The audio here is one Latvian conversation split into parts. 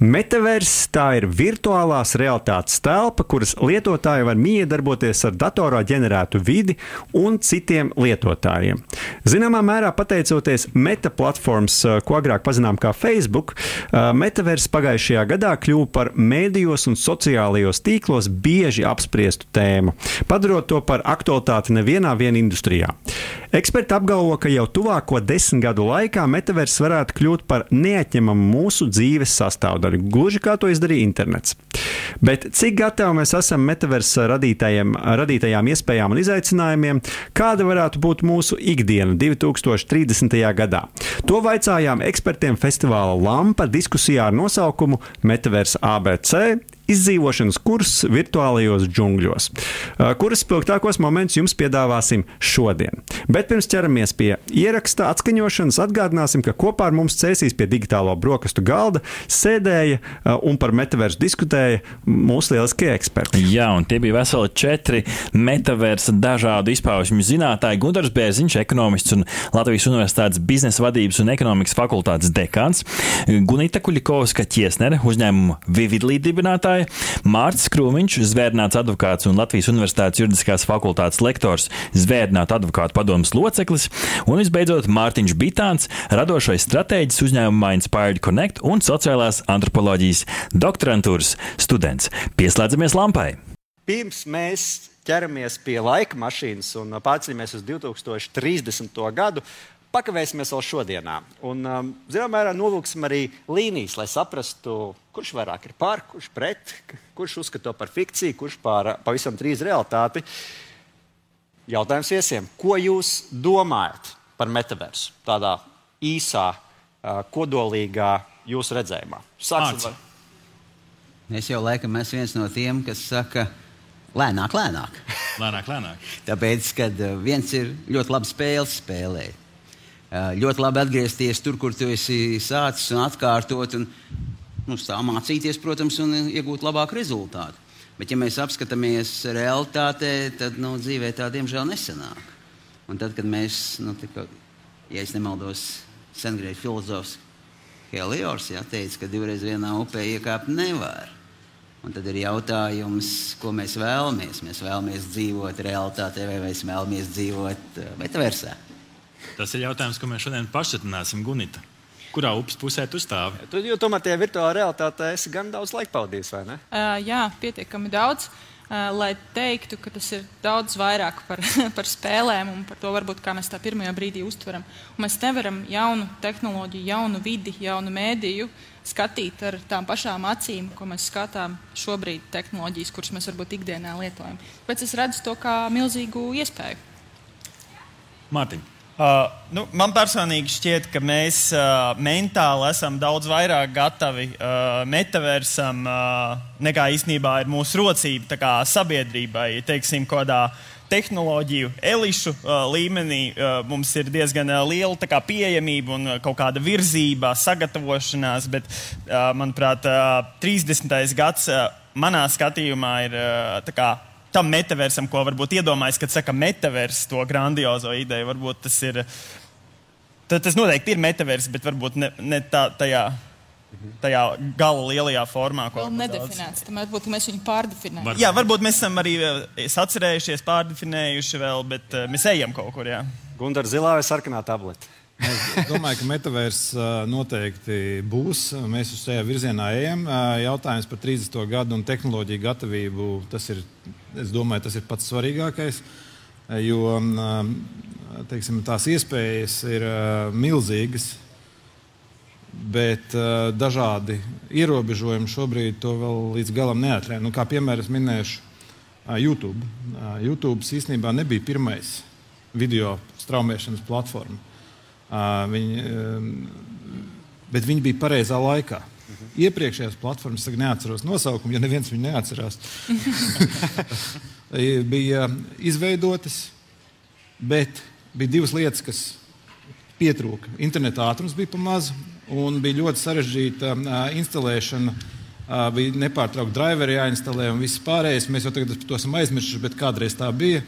Metaverss tā ir virtuālās realitātes telpa, kuras lietotāji var miedarboties ar datorā ģenerētu vidi un citiem lietotājiem. Zināmā mērā pateicoties meta platformas, ko agrāk pazinām kā Facebook, Metaverss pagājušajā gadā kļuva par mēdījos un sociālajos tīklos bieži apspriestu tēmu, padarot to par aktualitāti nevienā vien industrijā. Eksperti apgalvo, ka jau tuvāko desmit gadu laikā Metaverss varētu kļūt par neatņemamu mūsu dzīves sastāvdaļu, gluži kā to izdarīja internets. Bet cik gatavi mēs esam metaversa radītajām iespējām un izaicinājumiem, kāda varētu būt mūsu ikdiena 2030. gadā? To vaicājām ekspertiem festivāla Lampa diskusijā ar nosaukumu Metaversa ABC izdzīvošanas kurs virtuālajos džungļos, kuras spilgtākos momentus jums piedāvāsim šodien. Bet pirms ķeramies pie ieraksta atskaņošanas, atgādināsim, ka kopā ar mums cēsīs pie digitālo brokastu galda sēdēja un par metaversu diskutēja mūsu lieliskie eksperti. Jā, un tie bija veseli četri metaversa dažādu izpausmju zinātāji. Gunārs Bērziņš, ekonomists un Latvijas Universitātes biznesa vadības un ekonomikas fakultātes dekāns, Gunita Kuļikovska ķiesnere, uzņēmuma Vividlī dibinātāja vadītāja, Mārcis Krūmiņš, zvērnāts advokāts un Latvijas Universitātes juridiskās fakultātes lektors, zvērnāta advokātu padomas loceklis, un visbeidzot Mārtiņš Bitāns, radošais stratēģis uzņēmumā Inspired Connect un sociālās antropoloģijas doktorantūras students. Pieslēdzamies lampai! Pirms mēs ķeramies pie laika mašīnas un pārceļamies uz 2030. gadu, pakavēsimies vēl šodienā. Un, um, zināmā mērā, novilksim arī līnijas, lai saprastu, kurš vairāk ir par, kurš pret, kurš uzskata par fikciju, kurš par pavisam drīz realitāti. Jautājums viesiem, ko jūs domājat par metaversu? Tādā īsā, uh, kodolīgā jūsu redzējumā. Sāksim ar. Es jau laikam esmu viens no tiem, kas saka, lēnāk, lēnāk. lēnāk, lēnāk. Tāpēc, kad viens ir ļoti labi spēles spēlēt ļoti labi atgriezties tur, kur tu esi sācis un atkārtot, un nu, mācīties, protams, un iegūt labāku rezultātu. Bet, ja mēs apskatāmies realitātē, tad nu, dzīvē tā diemžēl nesanāk. Un tad, kad mēs, nu, tika, ja es nemaldos, sengrieķu filozofs Heliors ja, teica, ka divreiz vienā upē iekāpt nevar. Un tad ir jautājums, ko mēs vēlamies. Mēs vēlamies dzīvot realitātē, vai mēs vēlamies dzīvot uh, metaversā. Tas ir jautājums, ko mēs šodien pašsatināsim Gunita. Kurā upes pusē tu stāvi? Tu jau tomēr tajā virtuālā realitātē esi gan daudz laika pavadījis, vai ne? Uh, jā, pietiekami daudz. Uh, lai teiktu, ka tas ir daudz vairāk par, par spēlēm un par to, varbūt, kā mēs tā pirmajā brīdī uztveram. Un mēs nevaram jaunu tehnoloģiju, jaunu vidi, jaunu mēdīju skatīt ar tām pašām acīm, ko mēs skatām šobrīd, tehnoloģijas, kuras mēs varbūt ikdienā lietojam. Tāpēc es redzu to kā milzīgu iespēju. Mārtiņa. Uh, nu, man personīgi šķiet, ka mēs uh, mentāli esam daudz vairāk gatavi uh, metaversam uh, nekā īstenībā ir mūsu rocība kā sabiedrībai. Teiksim, kādā tehnoloģiju elišu uh, līmenī uh, mums ir diezgan uh, liela kā, pieejamība un uh, kaut kāda virzība, sagatavošanās, bet, uh, manuprāt, uh, 30. gads uh, manā skatījumā ir uh, tam metaversam, ko varbūt iedomājas, kad saka metavers, to grandiozo ideju. Varbūt tas ir. Tas noteikti ir metavers, bet varbūt ne, ne tā, tajā tajā gala lielajā formā. Vēl nedefinēts. Tam varbūt mēs viņu pārdefinējam. Jā, varbūt mēs esam arī eh, atcerējušies, pārdefinējuši vēl, bet uh, mēs ejam kaut kur. Jā. Gundara zilā vai sarkanā tableta? Es domāju, ka metavērs noteikti būs. Mēs uz šajā virzienā ejam. Jautājums par 30. gadu un tehnoloģiju gatavību. Tas ir, domāju, tas ir pats svarīgākais. Jo teiksim, tās iespējas ir milzīgas, bet dažādi ierobežojumi šobrīd to vēl līdz galam neatrēna. Nu, kā piemēram, minēšu YouTube. YouTube īstenībā nebija pirmais video straumēšanas platforma. Viņi, bet viņi bija pareizā laikā. Mhm. Iepriekšējās platformas, es neatceros nosaukumu, ja neviens viņu neatcerās. bija izveidotas, bet bija divas lietas, kas pietrūka. Interneta ātrums bija pamazs, un bija ļoti sarežģīta instalēšana Uh, bija nepārtraukti driveri jāinstalē un viss pārējais. Mēs jau tagad to esam aizmirsuši, bet kādreiz tā bija.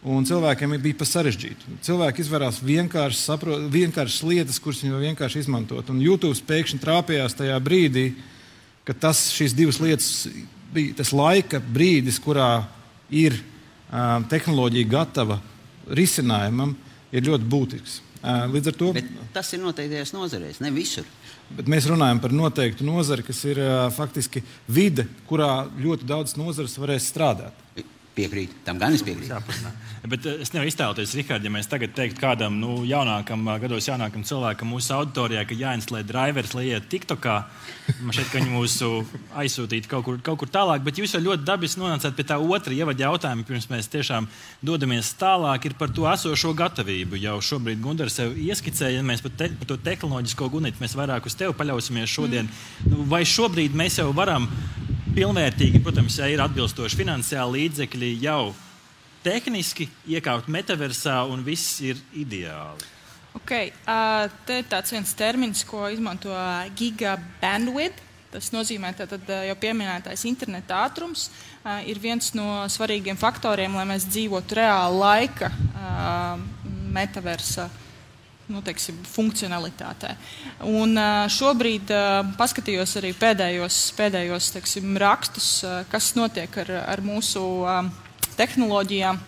Un cilvēkiem bija pa sarežģītu. Cilvēki izvērās vienkāršas, saprot, vienkāršas lietas, kuras viņi vienkārši izmantot. Un YouTube pēkšņi trāpījās tajā brīdī, ka tas, šīs divas lietas bija tas laika brīdis, kurā ir um, tehnoloģija gatava risinājumam, ir ļoti būtisks. Uh, līdz ar to Bet tas ir noteiktajās nozarēs, ne visur. Bet mēs runājam par noteiktu nozari, kas ir uh, faktiski vide, kurā ļoti daudz nozares varēs strādāt. Piekrīt, tam gan es piekrītu. Bet eh, es nevaru iztēloties, Rihard, ja mēs tagad teiktu kādam nu, jaunākam, eh, gados jaunākam cilvēkam mūsu auditorijā, ka jāinstalē drivers, lai iet TikTokā. Man šķiet, ka viņi mūsu aizsūtītu kaut kur, kaut kur tālāk, bet jūs jau ļoti dabiski nonācāt pie tā otra ievada jautājuma, pirms mēs tiešām dodamies tālāk, ir par to esošo gatavību. Jau šobrīd Gunārs sev ieskicēja, ja mēs par, te, par to tehnoloģisko gunīti mēs vairāk uz tevi paļausimies šodien. Mm. Vai šobrīd mēs jau varam pilnvērtīgi, protams, ja ir atbilstoši finansiāli līdzekļi, jau tehniski iekāpt metaversā un viss ir ideāli. Okay, uh, te ir tāds viens termins, ko izmanto gigabandwidth. Tas nozīmē, ka jau pieminētais interneta ātrums uh, ir viens no svarīgiem faktoriem, lai mēs dzīvotu reāla laika uh, metaversa nu, teiksim, funkcionalitātē. Un, šobrīd paskatījos arī pēdējos, pēdējos teiksim, rakstus, kas notiek ar, ar mūsu tehnoloģijām.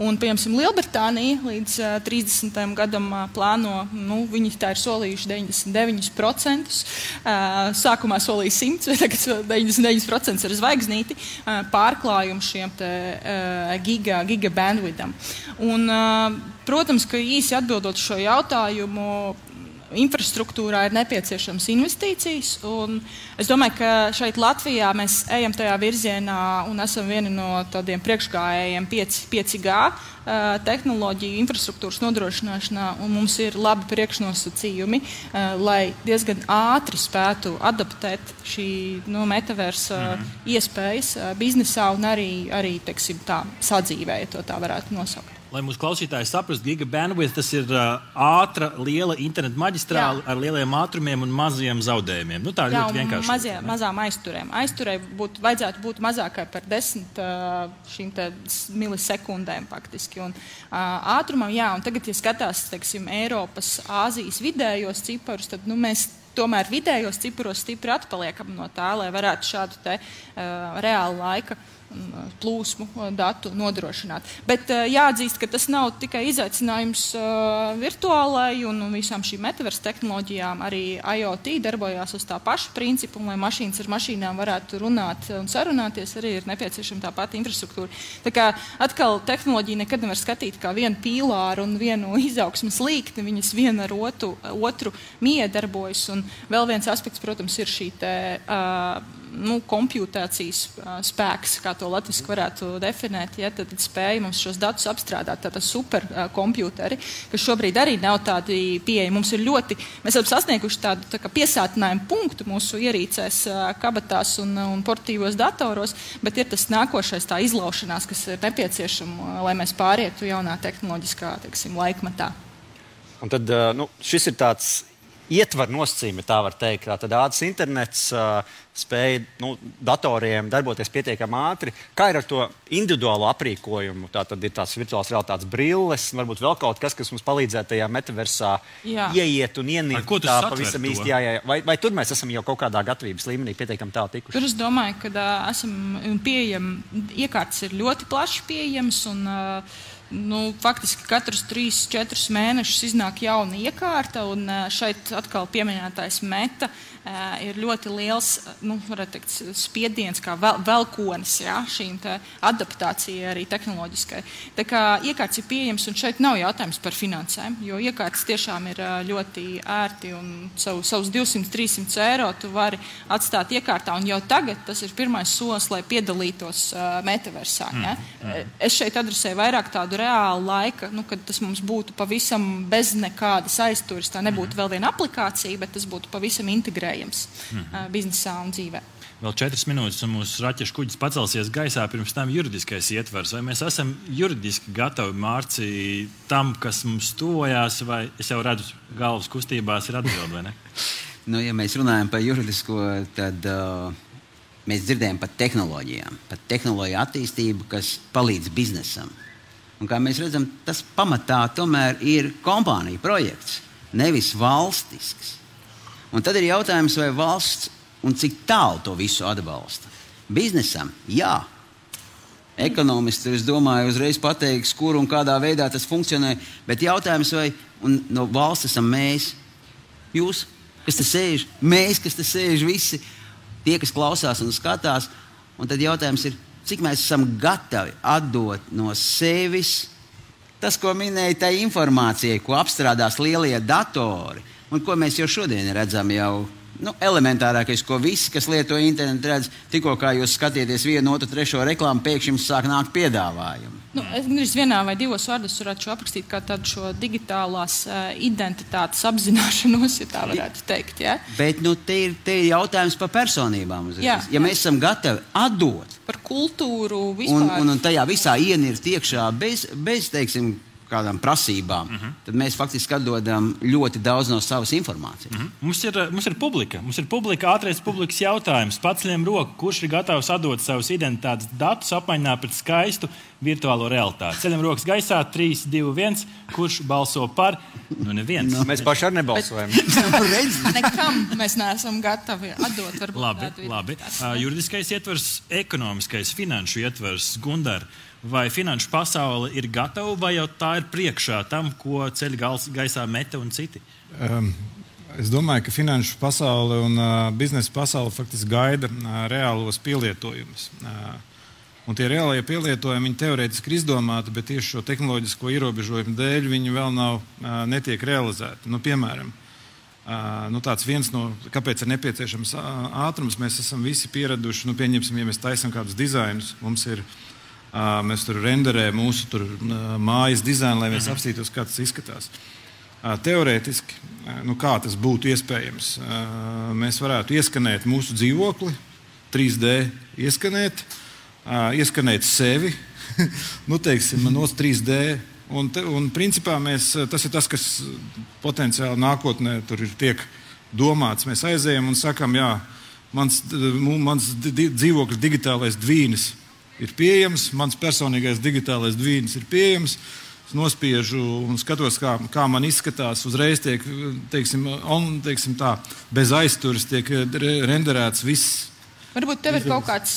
Un, piemēram, Lielbritānija līdz uh, 30. gadam uh, plāno, nu, viņi tā ir solījuši 99%. Uh, sākumā solīja 100, vai tagad 99% ar zvaigznīti uh, pārklājumu šiem te, uh, giga, giga bandwidam. Un, uh, protams, ka īsi atbildot šo jautājumu, infrastruktūrā ir nepieciešams investīcijas. Es domāju, ka šeit Latvijā mēs ejam tajā virzienā un esam vieni no tādiem priekšgājējiem 5, 5G tehnoloģiju infrastruktūras nodrošināšanā. Mums ir labi priekšnosacījumi, lai diezgan ātri spētu adaptēt šī nu, metaversa mhm. iespējas biznesā un arī, arī teiksim, tā, sadzīvē, ja tā varētu nosaukt. Lai mūsu klausītāji saprastu, gigabandwidth tas ir uh, ātra, liela interneta maģistrāle ar lieliem ātrumiem un maziem zaudējumiem. Nu, tā ir ļoti vienkārši. Mazie, mazām aizturēm. Aizturē būtu, vajadzētu būt mazākai par desmit uh, šīm milisekundēm faktiski. Un, uh, ātrumam, jā, un tagad, ja skatās, teiksim, Eiropas, Āzijas vidējos ciparus, tad nu, mēs tomēr vidējos ciparos stipri atpaliekam no tā, lai varētu šādu te, uh, reālu laiku plūsmu datu nodrošināt. Bet jāatzīst, ka tas nav tikai izaicinājums virtuālai un visām šīm metaverse tehnoloģijām. Arī IoT darbojās uz tā paša principa, un lai mašīnas ar mašīnām varētu runāt un sarunāties, arī ir nepieciešama tā pati infrastruktūra. Tā kā atkal tehnoloģija nekad nevar skatīt kā vienu pīlāru un vienu izaugsmas līkni, viņas viena ar otru, otru miedarbojas. Un vēl viens aspekts, protams, ir šī te, uh, nu, kompūtācijas spēks, kā to latviešu varētu definēt. Ja, tad, spēja mums šos datus apstrādāt. Tātad superkompjuteri, kas šobrīd arī nav tādi pieejami. Mums ir ļoti, mēs esam sasnieguši tādu tā piesātinājumu punktu mūsu ierīcēs, kabatās un, un portīvos datoros, bet ir tas nākošais tā izlaušanās, kas ir nepieciešama, lai mēs pārietu jaunā tehnoloģiskā teiksim, laikmatā. Un tad nu, šis ir tāds ietver nosacījumi, tā var teikt. Tad ātrs internets uh, spēja nu, datoriem darboties pietiekami ātri. Kā ir ar to individuālo aprīkojumu? Tā tad ir tās virtuālās realitātes brilles, varbūt vēl kaut kas, kas mums palīdzētu tajā metaversā jā. ieiet un ienīkt. Ko tas pavisam īsti? Jā, jā. Vai, vai tur mēs esam jau kaut kādā gatavības līmenī pietiekami tālu tikuši? Tur es domāju, ka uh, esam pieejami, iekārtas ir ļoti plaši pieejamas. Un, uh, nu, faktiski katrus 3-4 mēnešus iznāk jauna iekārta, un šeit atkal pieminētais meta ir ļoti liels nu, teikt, spiediens, kā vel, velkonis ja, šīm adaptācijai arī tehnoloģiskai. Tā kā iekārts ir pieejams, un šeit nav jautājums par finansēm, jo iekārts tiešām ir ļoti ērti un savu, savus 200-300 eiro tu vari atstāt iekārtā, un jau tagad tas ir pirmais solis, lai piedalītos metaversā. Ja. Mm, mm. Es šeit adresēju vairāk tādu reālu laika, nu, kad tas mums būtu pavisam bez nekādas aizturas. Tā nebūtu mm. vēl viena aplikācija, bet tas būtu pavisam integrēts iespējams mm -hmm. biznesā un dzīvē. Vēl četras minūtes, un mūsu raķešu kuģis pacelsies gaisā. Pirms tam juridiskais ietvers. Vai mēs esam juridiski gatavi mārcī tam, kas mums tuvojās, vai es jau redzu, galvas kustībās ir ne? Nu, ja mēs runājam par juridisko, tad uh, mēs dzirdējam par tehnoloģijām, par tehnoloģiju attīstību, kas palīdz biznesam. Un, kā mēs redzam, tas pamatā tomēr ir kompānija projekts, nevis valstisks. Un tad ir jautājums, vai valsts un cik tālu to visu atbalsta. Biznesam, jā. Ekonomisti, es domāju, uzreiz pateiks, kur un kādā veidā tas funkcionē. Bet jautājums, vai no valsts esam mēs, jūs, kas te sēž, mēs, kas te sēž, visi tie, kas klausās un skatās. Un tad jautājums ir, cik mēs esam gatavi atdot no sevis tas, ko minēja, tai informācijai, ko apstrādās lielie datori, un ko mēs jau šodien redzam jau nu, elementārākais, ko visi, kas lieto internetu, redz, tikko kā jūs skatieties vienu, otru, trešo reklāmu, pēkšņi jums sāk nākt piedāvājumi. Nu, es gandrīz vienā vai divos vārdos varētu aprakstīt kā tādu šo digitālās uh, identitātes apzināšanos, ja tā varētu teikt. Ja? Bet nu, te, ir, te ir jautājums par personībām. Uzreiz. Jā, ja mēs esam gatavi atdot par kultūru vispār. Un, un, un tajā visā ienirt iekšā bez, bez teiksim, kādām prasībām, uh mhm. -huh. tad mēs faktiski atdodam ļoti daudz no savas informācijas. Uh mhm. -huh. mums, ir, mums ir publika. Mums ir publika, ātrākais publikas jautājums. Paceļam roku, kurš ir gatavs atdot savus identitātes datus apmaiņā pret skaistu virtuālo realitāti. Ceļam rokas gaisā, 3, 2, 1. Kurš balso par? Nu, neviens. No. Mēs paši arī nebalsojam. Nekam mēs neesam gatavi atdot. Labi, labi. Uh, juridiskais ietvers, ekonomiskais, finanšu ietvers, Gundars vai finanšu pasaule ir gatava, vai jau tā ir priekšā tam, ko ceļ gaisā meta un citi? Um. Es domāju, ka finanšu pasaule un uh, biznesa pasaule faktiski gaida uh, reālos pielietojumus. Uh, un tie reālie pielietojumi, viņi teorētiski ir izdomāti, bet tieši šo tehnoloģisko ierobežojumu dēļ viņi vēl nav, uh, netiek realizēti. Nu, piemēram, uh, nu, tāds viens no, kāpēc ir nepieciešams uh, ātrums, mēs esam visi pieraduši, nu, pieņemsim, ja mēs taisām kādus dizainus, mums ir ielikumi Mēs tur renderējam mūsu tur, mājas dizainu, lai mēs mhm. apstītos, kā tas izskatās. Teorētiski, nu, kā tas būtu iespējams, mēs varētu ieskanēt mūsu dzīvokli, 3D ieskanēt, ieskanēt sevi, nu, teiksim, no 3D. Un, un principā mēs, tas ir tas, kas potenciāli nākotnē tur ir tiek domāts. Mēs aizējām un sakām, jā, mans, mans dzīvokļa digitālais dvīnis ir pieejams, mans personīgais digitālais dvīnis ir pieejams. Es nospiežu un skatos, kā, kā man izskatās. Uzreiz tiek, teiksim, on, teiksim tā, bez aizturas tiek renderēts viss. Varbūt tev ir kaut kāds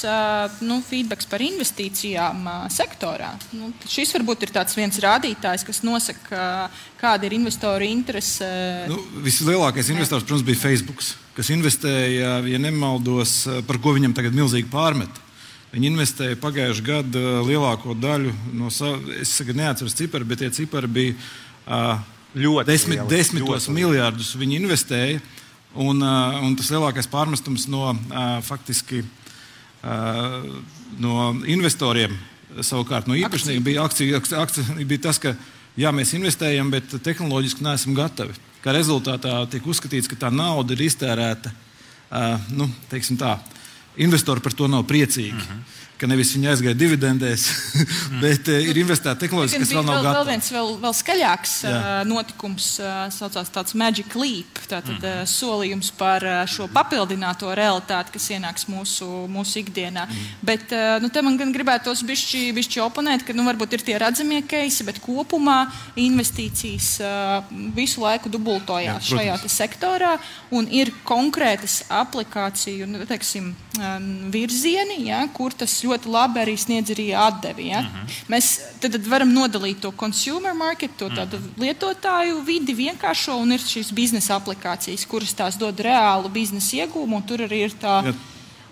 nu, feedback par investīcijām sektorā. Nu, šis varbūt ir viens rādītājs, kas nosaka, kāda ir investoru interese. Nu, vislielākais investors, protams, bija Facebook, kas investēja, ja nemaldos, par ko viņam tagad milzīgi pārmet. Viņi investēja pagājušā gada lielāko daļu no savas, es neatceros cipari, bet tie cipari bija uh, ļoti desmit, lieli, desmitos ļoti miljardus. Viņi investēja, un, uh, un tas lielākais pārmestums no, uh, faktiski, uh, no investoriem, savukārt no īpašniekiem, bija, akciju, akciju, bija tas, ka jā, mēs investējam, bet tehnoloģiski neesam gatavi. Kā rezultātā tiek uzskatīts, ka tā nauda ir iztērēta uh, nu, tā, Investori par to nav priecīgi. Uh -huh ka nevis viņi aizgāja dividendēs, bet uh, ir investēta tehnoloģija, kas vēl nav gatava. Vēl viens vēl, vēl skaļāks Jā. uh, notikums uh, saucās tāds Magic Leap, tātad mm. uh, solījums par uh, šo papildināto realitāti, kas ienāks mūsu, mūsu ikdienā. Mm. Bet uh, nu, te man gan gribētos bišķi, bišķi oponēt, ka nu, varbūt ir tie redzamie keisi, bet kopumā investīcijas uh, visu laiku dubultojās Jā, šajā sektorā un ir konkrētas aplikāciju nu, teiksim, um, virzieni, ja, kur tas ļoti ļoti labi arī sniedz arī atdevi. Ja? Uh mhm. -huh. Mēs tad varam nodalīt to consumer market, to tādu uh mhm. -huh. lietotāju vidi vienkāršo, un ir šīs biznesa aplikācijas, kuras tās dod reālu biznesa iegūmu, un tur arī ir tā. Ja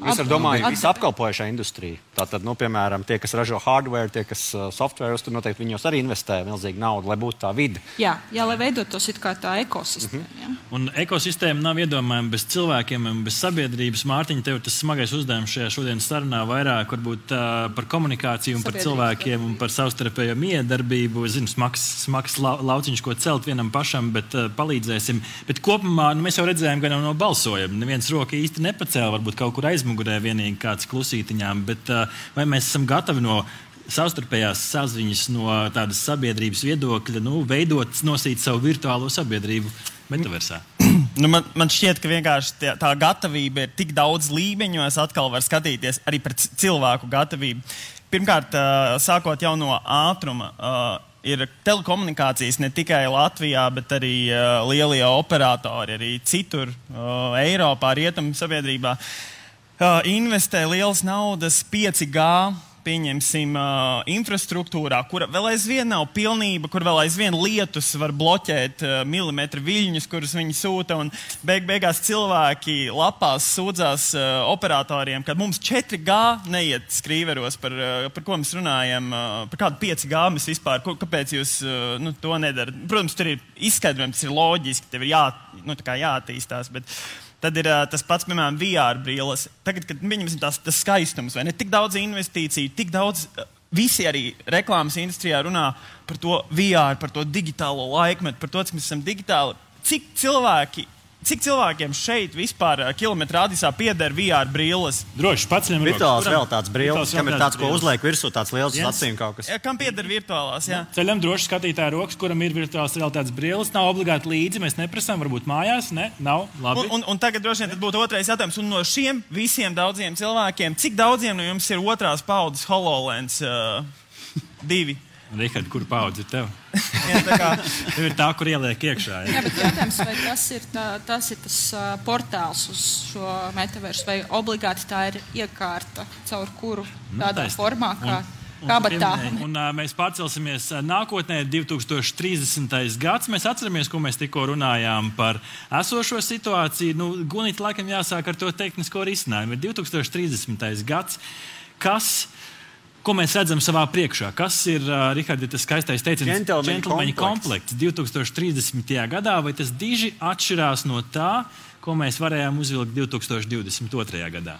Es domāju, ka visa apkalpojošā industrija, tātad, nu, piemēram, tie, kas ražo hardware, tie, kas uh, software, tur noteikti viņos arī investē milzīgu naudu, lai būtu tā vide. Jā, jā lai veidotos kā tā ekosistēma. Mm -hmm. Un ekosistēma nav iedomājama bez cilvēkiem un bez sabiedrības. Mārtiņa, tev tas smagais uzdevums šajā šodienas sarunā vairāk varbūt, uh, par komunikāciju un par cilvēkiem un par savstarpējo miedarbību. Es zinu, smags, smags lau, lauciņš, ko celt vienam pašam, bet uh, palīdzēsim. Bet kopumā nu, mēs jau redzējām, ka no balsojuma neviens roka īsti nepacēla, varbūt kaut kur aizmugurē aizmugurē vienīgi kāds klusītiņām, bet vai mēs esam gatavi no savstarpējās saziņas, no tādas sabiedrības viedokļa, nu, veidot, nosīt savu virtuālo sabiedrību metaversā? Nu, man, man šķiet, ka vienkārši tā, tā gatavība ir tik daudz līmeņu, es atkal varu skatīties arī par cilvēku gatavību. Pirmkārt, sākot jau no ātruma. Ir telekomunikācijas ne tikai Latvijā, bet arī lielie operatori, arī citur, Eiropā, Rietumu sabiedrībā. Uh, investē lielas naudas 5G pieņemsim, uh, infrastruktūrā, kur vēl aizvien nav pilnība, kur vēl aizvien lietus var bloķēt uh, milimetru viļņus, kurus viņi sūta. Beig beigās cilvēki lapās sūdzās uh, operatoriem, ka mums 4G neiet skrīveros, par, uh, par ko mēs runājam, uh, par kādu 5G mēs vispār, ko, kāpēc jūs uh, nu, to nedarat. Protams, tur ir izskaidrojums, tas ir loģiski, tev ir jā, nu, jāattīstās. Bet, Tad ir uh, tas pats, piemēram, VR brīvības. Tagad, kad viņam tas, tas skaistums, vai ne tik daudz investīciju, tik daudz. Uh, Visi arī reklāmas industrijā runā par to VR, par to digitālo laikmetu, par to, cik mēs esam digitāli. Cik cilvēki Cik cilvēkiem šeit vispār kilometrā radiusā pieder VR brīvības? Droši pats viņam ir. Virtuāls realitātes brīvības, kam ir tāds, ko uzliek virsū, tāds liels yes. acīm kaut kas. Ja, kam pieder virtuālās, jā? Ceļam droši skatītāju rokas, kuram ir virtuāls realitātes brīvības. Nav obligāti līdzi, mēs neprasām, varbūt mājās, ne, nav labi. Un, un, un tagad droši vien būtu otrais jautājums. Un no šiem visiem daudziem cilvēkiem, cik daudziem no jums ir otrās paudzes HoloLens uh, divi? Rihard, kur paudze ir tev? jā, tā kā... tev ir tā, kur ieliek iekšā. Jā, jā bet jautājums, vai tas ir, tā, tas ir tas uh, portāls uz šo metaversu, vai obligāti tā ir iekārta, caur kuru nu, tādā nu, formā, kā. Un... Kabatā. Un, un, uh, mēs pārcelsimies nākotnē, 2030. gads. Mēs atceramies, ko mēs tikko runājām par esošo situāciju. Nu, Gunīt, laikam jāsāk ar to tehnisko risinājumu. Ir 2030. gads, kas Ko mēs redzam savā priekšā? Kas ir uh, Rihards, tas skaistais teiciens, džentlmeņa komplekts 2030. gadā, vai tas diži atšķirās no tā, ko mēs varējām uzvilkt 2022. gadā?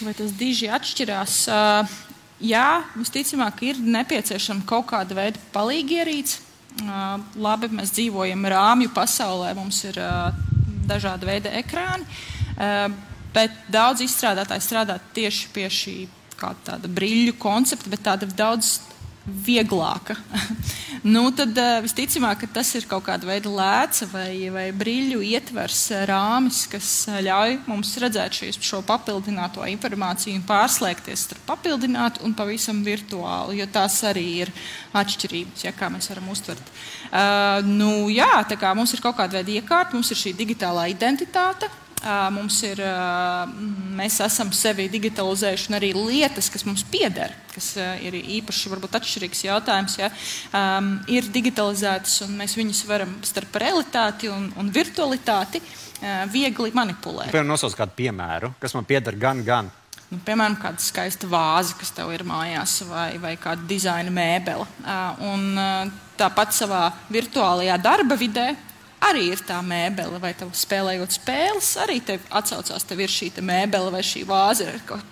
Vai tas diži atšķirās? Uh, jā, visticamāk, ir nepieciešama kaut kāda veida palīgierīce. Uh, labi, mēs dzīvojam rāmju pasaulē, mums ir uh, dažādi veidi ekrāni. Uh, bet daudz izstrādātāji strādā tieši pie šī kā tāda brīļu koncepta, bet tāda daudz vieglāka. nu, tad uh, visticamāk, tas ir kaut kāda veida lēca vai, vai brīļu ietvers uh, rāmis, kas uh, ļauj mums redzēt šīs, šo papildināto informāciju un pārslēgties starp papildinātu un pavisam virtuālu, jo tās arī ir atšķirības, ja, kā mēs varam uztvert. Uh, nu, jā, tā kā mums ir kaut kāda veida iekārta, mums ir šī digitālā identitāte, Mums ir, mēs esam sevi digitalizējuši, arī lietas, kas mums pieder, kas ir īpaši varbūt atšķirīgs jautājums, ja, ir digitalizētas, un mēs viņus varam starp realitāti un, un virtualitāti viegli manipulēt. Piemēram, nosauc kādu piemēru, kas man pieder gan, gan. Nu, piemēram, kāda skaista vāze, kas tev ir mājās, vai, vai kāda dizaina mēbele. Uh, un, uh, tāpat savā virtuālajā darba vidē arī ir tā mēbele, vai tev spēlējot spēles, arī tev atcaucās, tev ir šī mēbele vai šī vāze,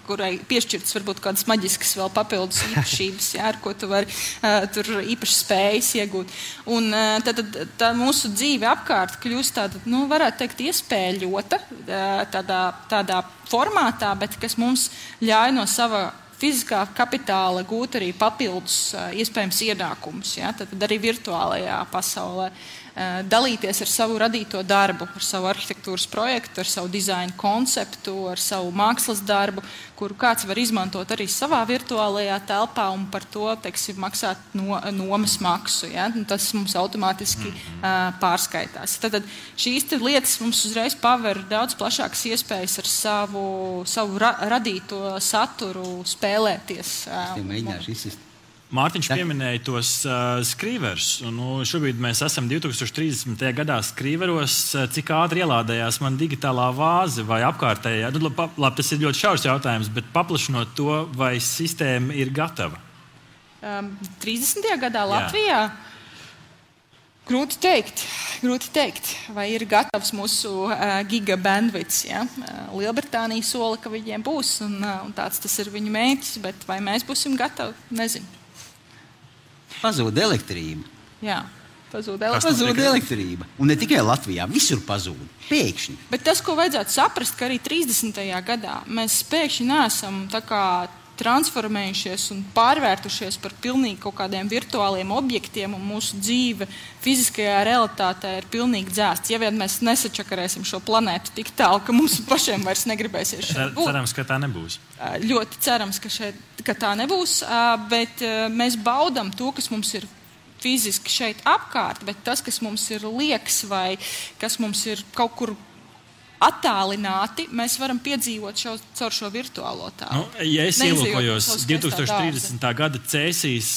kurai piešķirtas varbūt kādas maģiskas vēl papildus īpašības, jā, ar ko tu vari uh, tur īpaši spējas iegūt. Un uh, tad, tad tā mūsu dzīve apkārt kļūst tāda, nu, varētu teikt, iespēļota uh, tādā, tādā formātā, bet kas mums ļauj no sava fiziskā kapitāla gūt arī papildus iespējams ienākumus, ja? tad arī virtuālajā pasaulē. Dalīties ar savu radīto darbu, ar savu arhitektūras projektu, ar savu dizaina konceptu, ar savu mākslas darbu, kuru kāds var izmantot arī savā virtuālajā telpā un par to teiksim, maksāt no, nomas maksu. Ja? Un tas mums automātiski uh, pārskaitās. Tad, tad šīs lietas mums uzreiz paver daudz plašākas iespējas ar savu, savu ra radīto saturu spēlēties. Uh, Mārtiņš pieminēja tos uh, skrīverus. Nu, šobrīd mēs esam 2030. gadā skrīveros. Cik ātri ielādējās man digitālā vāze vai apkārtējā? Nu, labi, labi, tas ir ļoti šaurs jautājums, bet paplašinot to, vai sistēma ir gatava. Um, 30. gadā Latvijā. Jā. Grūti teikt, grūti teikt, vai ir gatavs mūsu uh, gigabandvits. Ja? Uh, Lielbritānija sola, ka viņiem būs, un, uh, un tāds tas ir viņu mērķis, bet vai mēs būsim gatavi, nezinu. Pazūd elektrība. Jā. Pazūd elektrība. Pazūd elektrība. Un ne tikai Latvijā, visur pazūd. Pēkšņi. Bet tas, ko vajadzētu saprast, ka arī 30. gadā mēs pēkšņi neesam transformējušies un pārvērtušies par pilnīgi kaut kādiem virtuāliem objektiem, un mūsu dzīve fiziskajā realitātē ir pilnīgi dzēsta. Ja vien mēs nesačakarēsim šo planētu tik tālu, ka mums pašiem vairs negribēsies šeit būt. Cerams, ka tā nebūs. Ļoti cerams, ka, šeit, ka tā nebūs, bet mēs baudām to, kas mums ir fiziski šeit apkārt, bet tas, kas mums ir liekas vai kas mums ir kaut kur attālināti, mēs varam piedzīvot šo, caur šo virtuālo tālu. Nu, ja es ielūkojos 2030. gada cēsīs,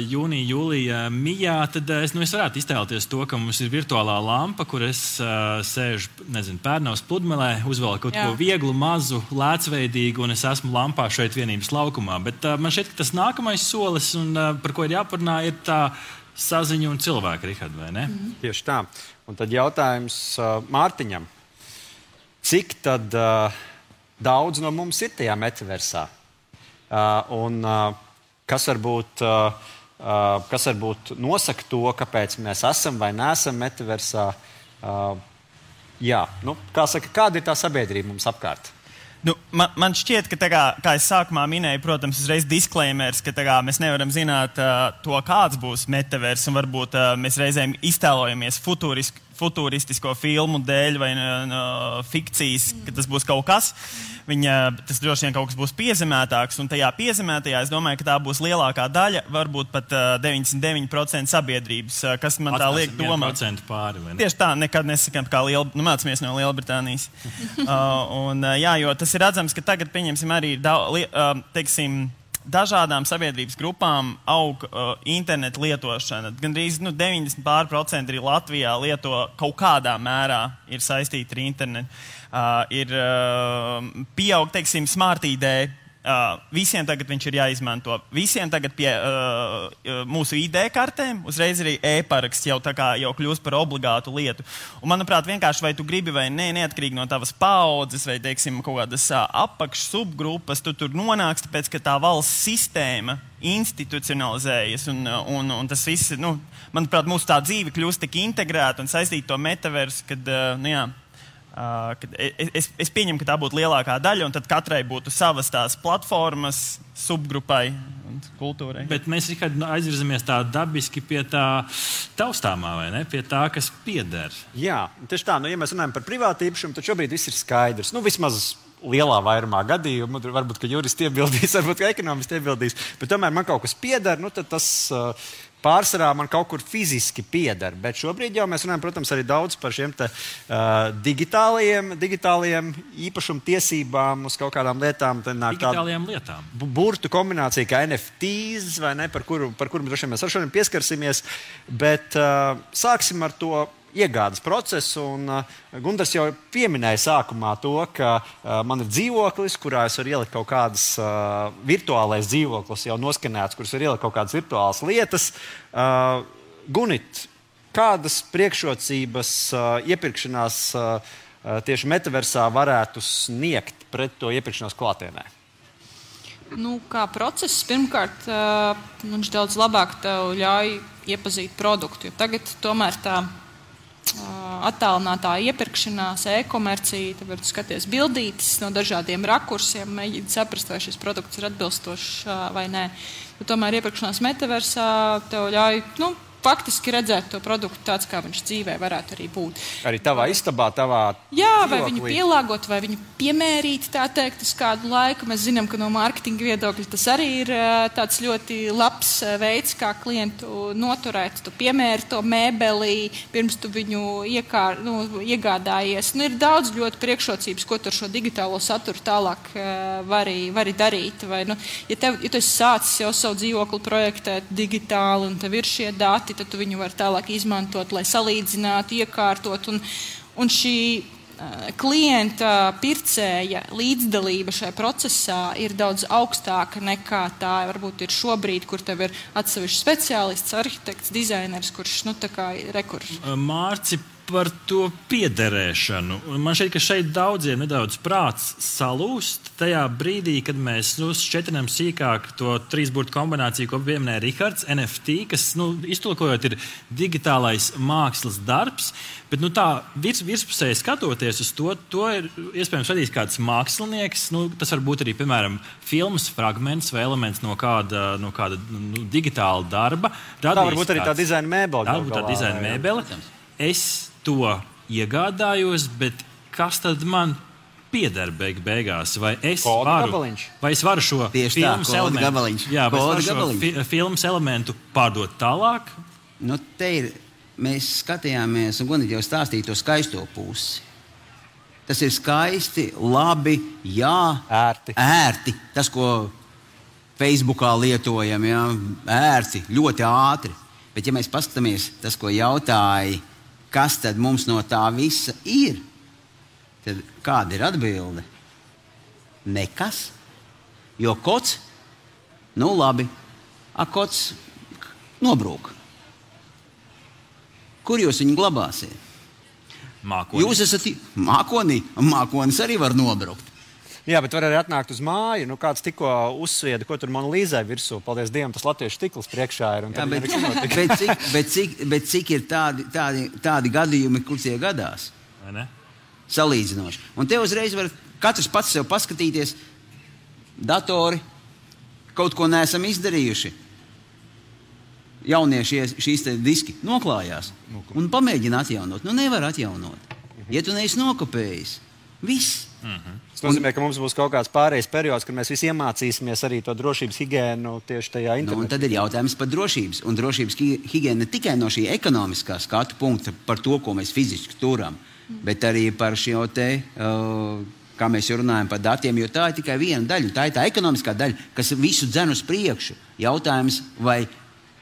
jūnija, jūlijā, mijā, tad es, nu, es varētu iztēloties to, ka mums ir virtuālā lampa, kur es uh, sēžu, nezinu, pērnavas pludmalē, uzvelku kaut Jā. ko vieglu, mazu, lēcveidīgu, un es esmu lampā šeit vienības laukumā. Bet uh, man šķiet, ka tas nākamais solis, un uh, par ko ir jāparunā, ir tā saziņa un cilvēka, Rihard, vai ne? Mm. Tieši tā. Un tad jautājums uh, Mārtiņam cik tad, uh, daudz no mums ir tajā metaversā. Uh, un, uh, kas, varbūt, uh, uh, kas varbūt nosaka to, kāpēc mēs esam vai neesam metaversā. Uh, jā, nu, kā saka, kāda ir tā sabiedrība mums apkārt? Nu, man, man šķiet, ka, kā, kā es sākumā minēju, protams, uzreiz disclaimers, ka kā, mēs nevaram zināt uh, to, kāds būs metavers. Varbūt uh, mēs reizēm iztēlojamies futuriski, futuristisko filmu dēļ vai no, fikcijas, ka tas būs kaut kas. Viņa, tas droši vien kaut kas būs piezemētāks, un tajā piezemētajā es domāju, ka tā būs lielākā daļa, varbūt pat uh, 99% sabiedrības, uh, kas man tā liek domāt. Pāri, Tieši tā, nekad nesakām, kā liela, nu, mācāmies no Lielbritānijas. uh, un, uh, jā, jo tas ir redzams, ka tagad, pieņemsim, arī daudz, uh, teiksim, dažādām sabiedrības grupām aug uh, internetu lietošana. Gan arī nu, 90% arī Latvijā lieto kaut kādā mērā ir saistīti ar internetu. Uh, ir uh, pieaug, teiksim, smart ID Uh, visiem tagad viņš ir jāizmanto. Visiem tagad pie uh, mūsu ID kartēm uzreiz arī e-paraksts jau, jau kļūst par obligātu lietu. Un, manuprāt, vienkārši vai tu gribi vai nē, neatkarīgi no tavas paudzes vai teiksim, kaut kādas uh, apakšsubgrupas, tu tur nonāksi, tāpēc ka tā valsts sistēma institucionalizējas. Un, un, un tas viss, nu, manuprāt, mūsu tā dzīve kļūst tik integrēta un saistīta ar to metaversu, uh, nu, jā, es, es pieņemu, ka tā būtu lielākā daļa, un tad katrai būtu savas tās platformas, subgrupai un kultūrai. Bet mēs aizvirzamies tā dabiski pie tā taustāmā, vai ne? Pie tā, kas pieder. Jā, tieši tā. Nu, ja mēs runājam par privātu īpašumu, tad šobrīd viss ir skaidrs. Nu, vismaz lielā vairumā gadījumu. Varbūt, juristi iebildīs, varbūt, ekonomisti iebildīs. Bet tomēr man kaut kas pieder, nu, tad tas. Uh, pārsvarā man kaut kur fiziski pieder. Bet šobrīd jau mēs runājam, protams, arī daudz par šiem te, uh, digitālajiem, digitālajiem īpašumu tiesībām uz kaut kādām lietām. Digitālajām lietām. Burtu kombinācija kā NFTs, vai ne, par kuru, par kuru mēs šodien pieskarsimies. Bet uh, sāksim ar to iegādes procesu. Un, uh, Gunārs jau pieminēja sākumā to, ka uh, man ir dzīvoklis, kurā es varu ielikt kaut kādas uh, virtuālais dzīvoklis, jau noskanēts, kurš var ielikt kaut kādas virtuālas lietas. Uh, Gunit, kādas priekšrocības uh, iepirkšanās uh, tieši metaversā varētu sniegt pret to iepirkšanos klātienē? Nu, kā process, pirmkārt, uh, viņš daudz labāk ļauj iepazīt produktu. Tagad tomēr tā attālinātā iepirkšanās, e-komercija, tad var skatīties bildītes no dažādiem rakursiem, mēģināt saprast, vai šis produkts ir atbilstošs vai nē. Bet tomēr iepirkšanās metaversā tev ļauj nu, faktiski redzēt to produktu tāds, kā viņš dzīvē varētu arī būt. Arī tavā istabā, tavā. Jā, vai viņu pielāgot, vai viņu piemērīt, tā teikt, uz kādu laiku. Mēs zinām, ka no mārketinga viedokļa tas arī ir tāds ļoti labs veids, kā klientu noturēt. Tu piemēri to mēbelī, pirms tu viņu iekār, nu, iegādājies. Nu, ir daudz ļoti priekšrocības, ko tu ar šo digitālo saturu tālāk vari, vari darīt. Vai, nu, ja, tev, ja tu esi sācis jau savu dzīvokli projektēt digitāli un tev ir šie dati, tad tu viņu vari tālāk izmantot, lai salīdzinātu, iekārtot. Un, un šī klienta, pircēja līdzdalība šajā procesā ir daudz augstāka nekā tā varbūt ir šobrīd, kur tev ir atsevišķs speciālists, arhitekts, dizainers, kurš nu, ir rekurs. Mārci par to piederēšanu. Man šķiet, ka šeit daudziem nedaudz prāts salūst. Tajā brīdī, kad mēs nu, šķietinām sīkāk to trīsburtu kombināciju, ko pieminēja Rihards, NFT, kas nu, iztulkojot ir digitālais mākslas darbs. Bet nu, tā virs, virspusēji skatoties uz to, to ir iespējams radījis kāds mākslinieks. Nu, tas var būt arī, piemēram, filmas fragments vai elements no kāda, no kāda nu, digitāla darba. Tā var būt arī tā dizaina mēbele. Tā var būt tā dizaina mēbele. Es to iegādājos, bet kas tad man pieder beig beigās? Vai es, Koda varu, gabaliņš. vai es varu šo filmas elementu, jā, šo fi, filmas elementu pārdot tālāk? Nu, ir, mēs skatījāmies, un Gunita jau stāstīja to skaisto pusi. Tas ir skaisti, labi, jā, Ērti. ērti. Tas, ko Facebookā lietojam, jā, ērti, ļoti ātri. Bet, ja mēs paskatāmies, tas, ko jautāja, kas tad mums no tā visa ir, tad kāda ir atbilde? Nekas. Jo kods, nu labi, ak, kods nobrūk. Kur jūs viņu glabāsiet? Mākoņi. Jūs esat mākonī, un mākonis arī var nobrukt. Jā, bet var arī atnākt uz māju. Nu, kāds tikko uzsvieda, ko tur monolīzē virsū. Paldies Dievam, tas latviešu stikls priekšā ir. un Jā, tad bet, bet, cik, bet, cik, bet cik ir tādi, tādi, tādi gadījumi, kur tie gadās? Vai ne? Salīdzinoši. Un te uzreiz var katrs pats sev paskatīties, datori, kaut ko neesam izdarījuši. Jaunieši šīs diski noklājās un pamēģina atjaunot. Nu, nevar atjaunot. Ja tu neesi nokopējis, viss. Tas nozīmē, ka mums būs kaut kāds pārējais periods, kad mēs visi iemācīsimies arī to drošības higiēnu tieši tajā Nu, un internetā. tad ir jautājums par drošības. Un drošības hi- higiēna ne tikai no šī ekonomiskā skatu punkta, par to, ko mēs fiziski turam, bet arī par šo te. Uh, Kā mēs jau runājam par datiem, jo tā ir tikai viena daļa. Tā ir tā ekonomiskā daļa, kas visu dzen uz priekšu. Jautājums, vai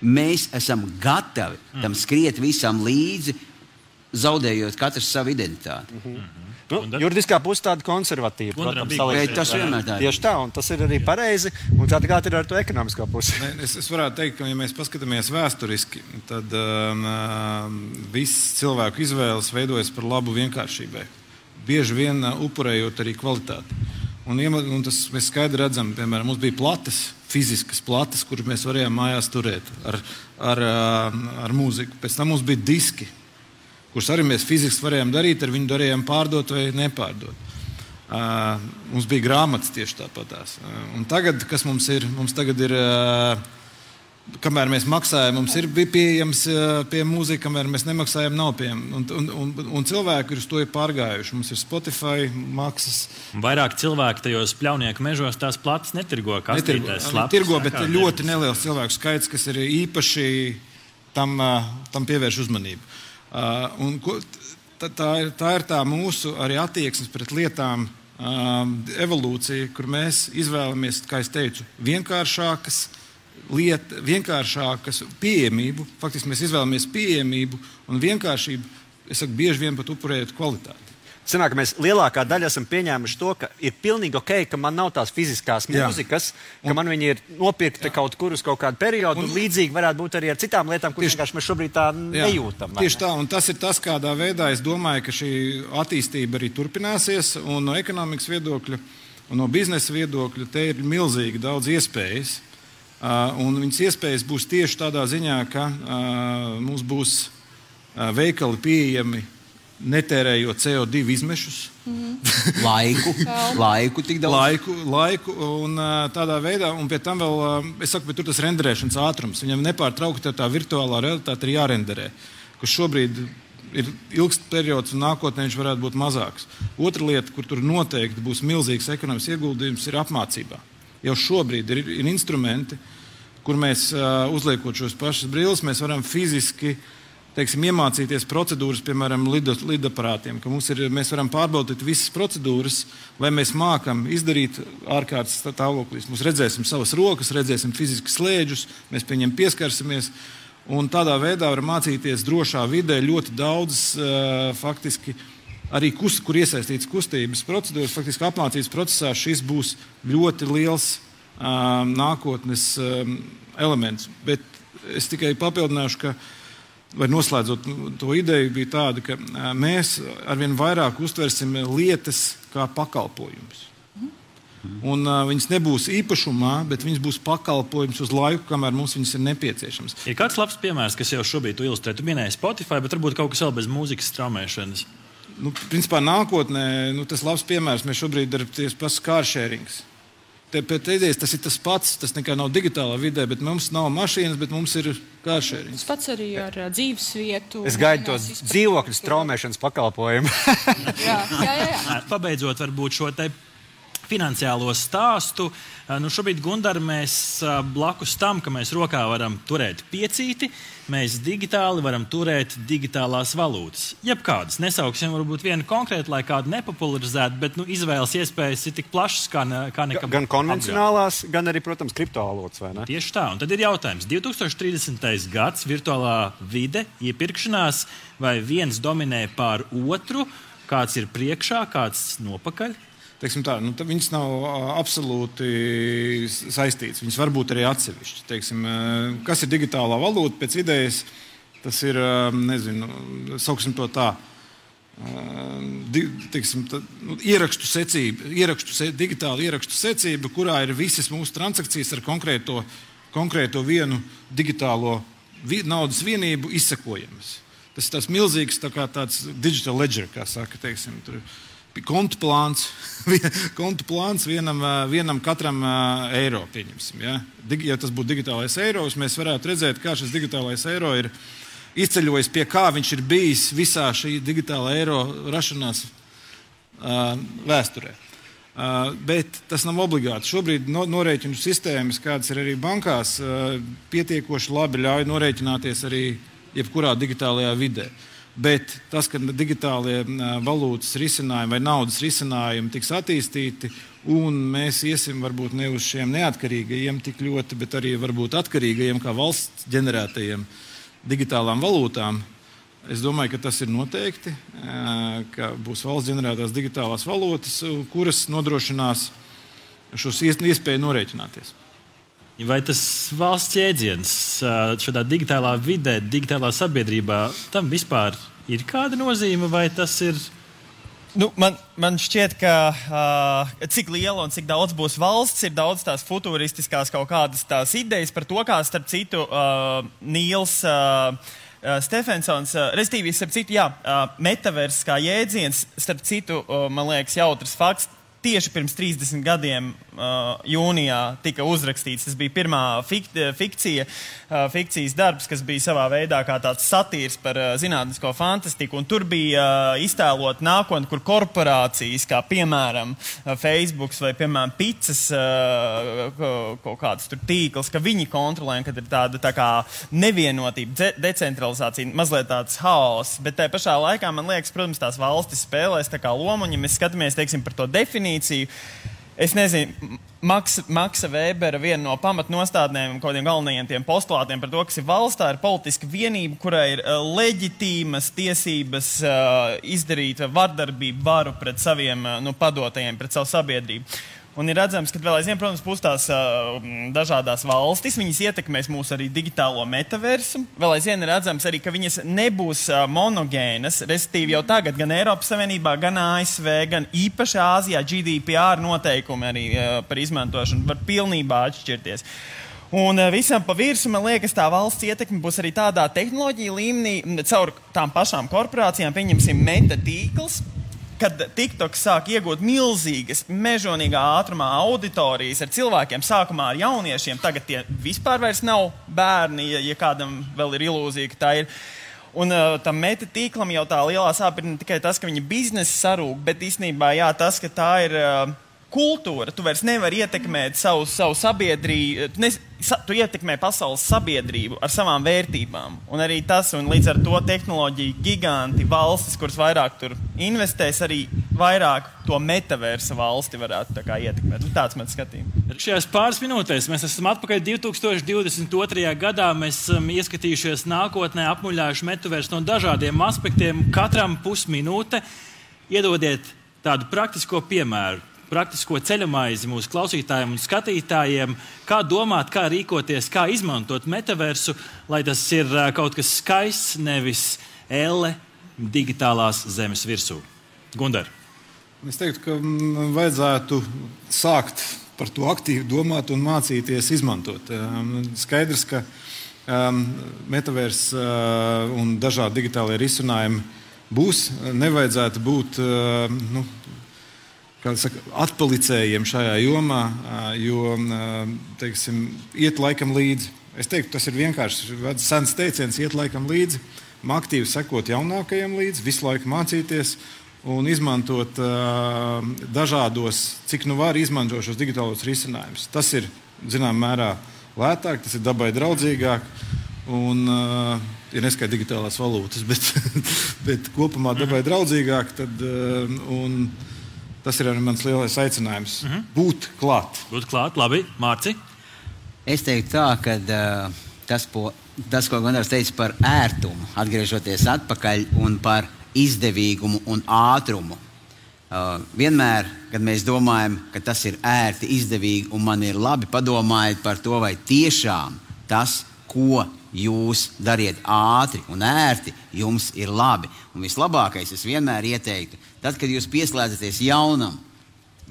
mēs esam gatavi tam skriet visam līdzi, zaudējot katrs savu identitāti. Nu, juridiskā puse tāda konservatīva. Gundaram protams, bija tas vienmēr tā ir. Tieši tā, un tas ir arī pareizi. Un tā kā ir ar to ekonomisko pusi. Ne, Es, es varētu teikt, ka, ja mēs paskatāmies vēsturiski, tad um, um, viss cilvēku izvēles veidojas par labu vienkāršībai. Bieži vien uh, upurējot arī kvalitāti. Un, un tas mēs skaidri redzam, piemēram, mums bija plates, fiziskas plates, kuras mēs varējām mājās turēt ar, ar, uh, ar mūziku. Pēc tam mums bija diski, kurus arī mēs fiziski varējām darīt, ar viņu varējām pārdot vai nepārdot. Uh, mums bija grāmatas tieši tāpatās. Uh, tagad, kas mums ir? Mums tagad ir, uh, kamēr mēs maksājam, mums ir pieejams pie mūzikas, kamēr mēs nemaksājam, nav pieejams. Un, un, un, un cilvēki ir uz to ir pārgājuši. Mums ir Spotify maksas. Vairāk cilvēku tajos pļaunieku mežos tās plates netirgo. Netirgo, slapas, tirgo, bet ir ļoti neliels cilvēku skaits, kas ir īpaši tam, tam pievērš uzmanību. Uh, un ko- tā, ir, tā ir tā mūsu arī attieksme pret lietām. Um, evolūcija, kur mēs izvēlamies, kā jau teicu, vienkāršākas lietas, vienkāršākas pieejamību. Faktiski mēs izvēlamies pieejamību un vienkāršību. Es saku, bieži vien pat upurējot kvalitāti. Sanāk, mēs lielākā daļa esam pieņēmuši to, ka ir pilnīgi ok, ka man nav tās fiziskās Jā. mūzikas, ka man viņi ir nopirkti kaut kur uz kaut kādu periodu. Un, Un- un līdzīgi varētu būt arī ar citām lietām, kuras vienkārši mēs šobrīd tā Jā, nejūtam. Tieši ne? tā, un tas ir tas, kādā veidā es domāju, ka šī attīstība arī turpināsies. Un no ekonomikas viedokļa un no biznesa viedokļa te ir milzīgi daudz iespējas. Uh, un viņas iespējas būs tieši tādā ziņā, ka uh, mums būs uh, veikali pieejami netērējot CO2 izmešus. Laiku, laiku tik daudz. Laiku, laiku un tādā veidā, un pie tam vēl, es saku, tur tas renderēšanas ātrums. Viņam nepārtraukti tā virtuālā realitāte ir jārenderē, kas šobrīd ir ilgs periods, un nākotnē viņš varētu būt mazāks. Otra lieta, kur tur noteikti būs milzīgs ekonomisks ieguldījums, ir apmācībā. Jau šobrīd ir, ir instrumenti, kur mēs uzliekot šos pašus brilles, mēs varam fiziski teiksim, iemācīties procedūras, piemēram, lidaparātiem. ka Ir, mēs varam pārbaudīt visas procedūras, lai mēs mākam izdarīt ārkārtas stāvoklī. Mēs redzēsim savas rokas, redzēsim fiziski slēdžus, mēs pie viņiem pieskarsimies. Un tādā veidā var mācīties drošā vidē ļoti daudz, uh, faktiski, arī kust, kur iesaistīts kustības procedūras. Faktiski apmācības procesā šis būs ļoti liels um, nākotnes um, elements. Bet es tikai papildināšu, ka vai noslēdzot to ideju, bija tāda, ka mēs arvien vairāk uztversim lietas kā pakalpojumus. Un, uh, viņas nebūs īpašumā, bet viņas būs pakalpojums uz laiku, kamēr mums viņas ir nepieciešamas. Ir kāds labs piemērs, kas jau šobrīd ilustrē, tu minēji Spotify, bet varbūt kaut kas vēl bez mūzikas straumēšanas. Nu, principā nākotnē nu, tas labs piemērs mēs šobrīd darbojamies pēc kāršērings. Pēc idejas tas ir tas pats, tas nekā nav digitālā vidē, bet mums nav mašīnas, bet mums ir kāršērings. Tas pats arī ar uh, dzīves vietu. Es gaidu to dzīvokļu straumēšanas pakalpojumu. jā, jā, jā, jā. Pabeidzot varbūt šo te finansiālo stāstu. Nu, šobrīd, Gundar, mēs blakus tam, ka mēs rokā varam turēt piecīti, mēs digitāli varam turēt digitālās valūtas. Jebkādas, nesauksim varbūt vienu konkrētu, lai kādu nepopularizētu, bet nu, izvēles iespējas ir tik plašas kā, ne, kā nekad. Gan konvencionālās, apgād. gan arī, protams, kriptovalūtas. Tieši tā, un tad ir jautājums. 2030. gads, virtuālā vide, iepirkšanās, vai viens dominē pār otru, kāds ir priekšā, kāds nopakaļ? Tā, nu, viņas nav absolūti saistītas. Viņas var būt arī atsevišķas. Teiksim, kas ir digitālā valūta pēc idejas? Tas ir, nezinu, sauksim to tā. Di, teiksim, tā, nu, ierakstu secība, ierakstu se, digitāla ierakstu secība, kurā ir visas mūsu transakcijas ar konkrēto, konkrēto vienu digitālo vi, naudas vienību izsekojamas. Tas ir tāds milzīgs tā kā digital ledger, kā saka. Teiksim, tur, kontu plāns, kontu plāns vienam, vienam katram eiro. Ja? ja tas būtu digitālais eiro, mēs varētu redzēt, kā šis digitālais eiro ir izceļojis, pie kā viņš ir bijis visā šī digitālā eiro rašanās uh, vēsturē. Uh, bet tas nav obligāti. Šobrīd no, norēķinu sistēmas, kādas ir arī bankās, uh, pietiekoši labi ļauj norēķināties arī jebkurā digitālajā vidē. Uh, Bet tas, ka digitālie valūtas risinājumi vai naudas risinājumi tiks attīstīti, un mēs iesim varbūt ne uz šiem neatkarīgajiem tik ļoti, bet arī varbūt atkarīgajiem kā valsts ģenerētajiem digitālām valūtām, es domāju, ka tas ir noteikti, ka būs valsts ģenerētās digitālās valūtas, kuras nodrošinās šos iespēju norēķināties. Vai tas valsts jēdziens šādā digitālā vidē, digitālā sabiedrībā, tam vispār ir kāda nozīme, vai tas ir? Nu, man, man šķiet, ka uh, cik liela un cik daudz būs valsts, ir daudz tās futūristiskās kaut kādas tās idejas par to, kā starp citu uh, Nīls. Uh, Stefensons, respektīvi, starp citu, jā, metavers kā jēdziens, starp citu, man liekas, jautrs fakts tieši pirms 30 gadiem uh, jūnijā tika uzrakstīts. Tas bija pirmā fik fikcija, uh, fikcijas darbs, kas bija savā veidā kā tāds satīrs par uh, zinātnisko fantastiku. Un tur bija uh, iztēlot nākotni, kur korporācijas, kā piemēram uh, Facebook vai piemēram Pitsas uh, kaut kāds tīkls, ka viņi kontrolē, kad ir tāda tā kā nevienotība, de decentralizācija, mazliet tāds haoss. Bet tajā pašā laikā man liekas, protams, tās valstis spēlēs tā kā lomu, un ja mēs skatāmies teiksim, par to definīciju, definīciju. Es nezinu, Maksa, Maksa Vēbera viena no pamatnostādnēm un kādiem galvenajiem postulātiem par to, kas ir valsts, tā ir politiska vienība, kurai ir uh, leģitīmas tiesības uh, izdarīt vardarbību, varu pret saviem uh, nu, padotajiem, pret savu sabiedrību. Un ir redzams, ka vēl aizvien, protams, būs tās uh, dažādas valstis. Viņas ietekmēs mūsu arī digitālo metaversu. Vēl aizvien ir redzams arī, ka viņas nebūs uh, monogēnas. Respektīvi, jau tagad gan Eiropas Savienībā, gan ASV, gan īpaši Āzijā GDPR noteikumi arī uh, par izmantošanu var pilnībā atšķirties. Un visam pa virsmu, man liekas, tā valsts ietekme būs arī tādā tehnoloģija līmenī, caur tām pašām korporācijām, pieņemsim, meta tīkls kad TikTok sāk iegūt milzīgas, mežonīgā ātrumā auditorijas ar cilvēkiem, sākumā ar jauniešiem, tagad tie vispār nav bērni, ja, ja kādam vēl ir ilūzija, ka tā ir. Un uh, tam meta tīklam jau tā lielā ne tikai tas, ka viņa biznesa sarūk, bet īstenībā jā, tas, ka tā ir. Uh, kultūra. Tu vairs nevari ietekmēt savu, savu sabiedrību, tu, ne, sa, tu ietekmē pasaules sabiedrību ar savām vērtībām. Un arī tas, un līdz ar to tehnoloģiju giganti, valstis, kuras vairāk tur investēs, arī vairāk to metaversa valsti varētu tā ietekmēt. Nu, tāds mans skatījums. Šajās pāris minūtēs mēs esam atpakaļ 2022. gadā. Mēs esam ieskatījušies nākotnē, apmuļājuši metaversu no dažādiem aspektiem, katram pusminūte. Iedodiet tādu praktisko piemēru praktisko ceļamaizi mūsu klausītājiem un skatītājiem, kā domāt, kā rīkoties, kā izmantot metaversu, lai tas ir uh, kaut kas skaists, nevis elle digitālās zemes virsū. Gundar. Es teiktu, ka mm, vajadzētu sākt par to aktīvi domāt un mācīties izmantot. Um, skaidrs, ka um, metavērs uh, un dažādi digitālie risinājumi būs. Nevajadzētu būt uh, nu, saka, atpalicējiem šajā jomā, uh, jo teiksim, iet laikam līdzi. Es teiktu, tas ir vienkārši sens teiciens, iet laikam līdzi, aktīvi sekot jaunākajiem līdzi, visu laiku mācīties un izmantot uh, dažādos, cik nu var izmantot šos digitālos risinājumus. Tas ir zināmā mērā lētāk, tas ir dabai draudzīgāk. Un, uh, ja neskaidrs digitālās valūtas, bet, bet kopumā dabai draudzīgāk, tad uh, tas ir arī mans lielais aicinājums mm -hmm. - būt klāt. Būt klāt, labi, Mārci. Es teiktu tā, ka uh, tas, po, tas, ko Gunārs teica par ērtumu, atgriežoties atpakaļ un par izdevīgumu un ātrumu. Uh, vienmēr, kad mēs domājam, ka tas ir ērti, izdevīgi un man ir labi, padomājiet par to, vai tiešām tas, ko jūs dariet ātri un ērti, jums ir labi. Un vislabākais es vienmēr ieteiktu, tad, kad jūs pieslēdzaties jaunam,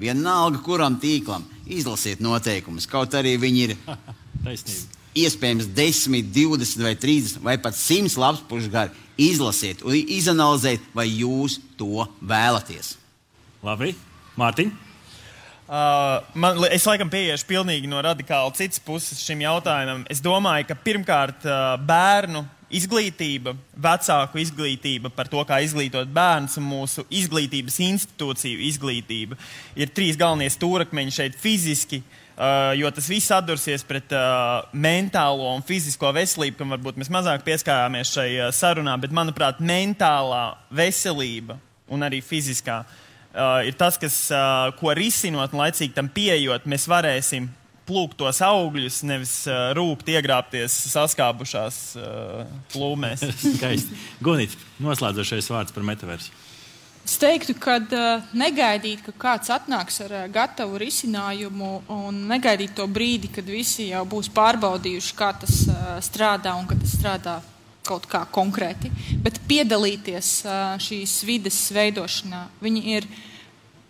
vienalga kuram tīklam, izlasiet noteikumus. Kaut arī viņi ir iespējams 10, 20 vai 30 vai pat 100 lapspušu gari izlasiet un izanalizēt, vai jūs to vēlaties. Labi, Mārtiņ. Uh, man, es laikam pieiešu pilnīgi no radikāli citas puses šim jautājumam. Es domāju, ka pirmkārt uh, bērnu izglītība, vecāku izglītība par to, kā izglītot bērnus un mūsu izglītības institūciju izglītība ir trīs galvenie stūrakmeņi šeit fiziski. Uh, jo tas viss atdursies pret uh, mentālo un fizisko veselību, kam varbūt mēs mazāk pieskārāmies šai uh, sarunā, bet manuprāt, mentālā veselība un arī fiziskā uh, ir tas, kas, uh, ko risinot un laicīgi tam pieejot, mēs varēsim plūkt tos augļus, nevis uh, rūkt, iegrābties saskābušās uh, plūmēs. Skaisti. Gunīt, noslēdzošais vārds par metaversu. Es teiktu, ka uh, negaidīt, ka kāds atnāks ar uh, gatavu risinājumu, un negaidīt to brīdi, kad visi jau būs pārbaudījuši, kā tas uh, strādā un ka tas strādā kaut kā konkrēti, bet piedalīties šīs vides veidošanā. Viņi ir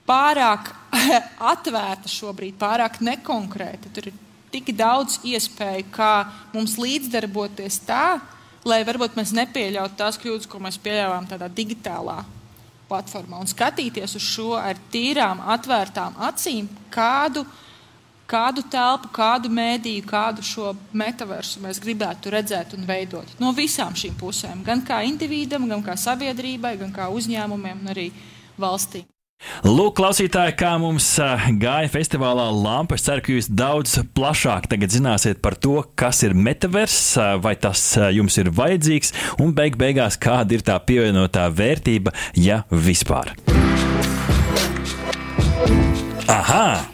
pārāk atvērti šobrīd, pārāk nekonkrēti. Tur ir tik daudz iespēju, kā mums līdzdarboties tā, lai varbūt mēs nepieļautu tās kļūdas, ko mēs pieļāvām tādā digitālā platformā un skatīties uz šo ar tīrām, atvērtām acīm, kādu, kādu telpu, kādu mēdīju, kādu šo metaversu mēs gribētu redzēt un veidot. No visām šīm pusēm, gan kā individam, gan kā sabiedrībai, gan kā uzņēmumiem un arī valstīm. Lūk, klausītāji, kā mums gāja festivālā Lampa. Es ceru, ka jūs daudz plašāk zināsiet par to, kas ir metavers, vai tas jums ir vajadzīgs, un beig beigās kāda ir tā pievienotā vērtība, ja vispār. Aha!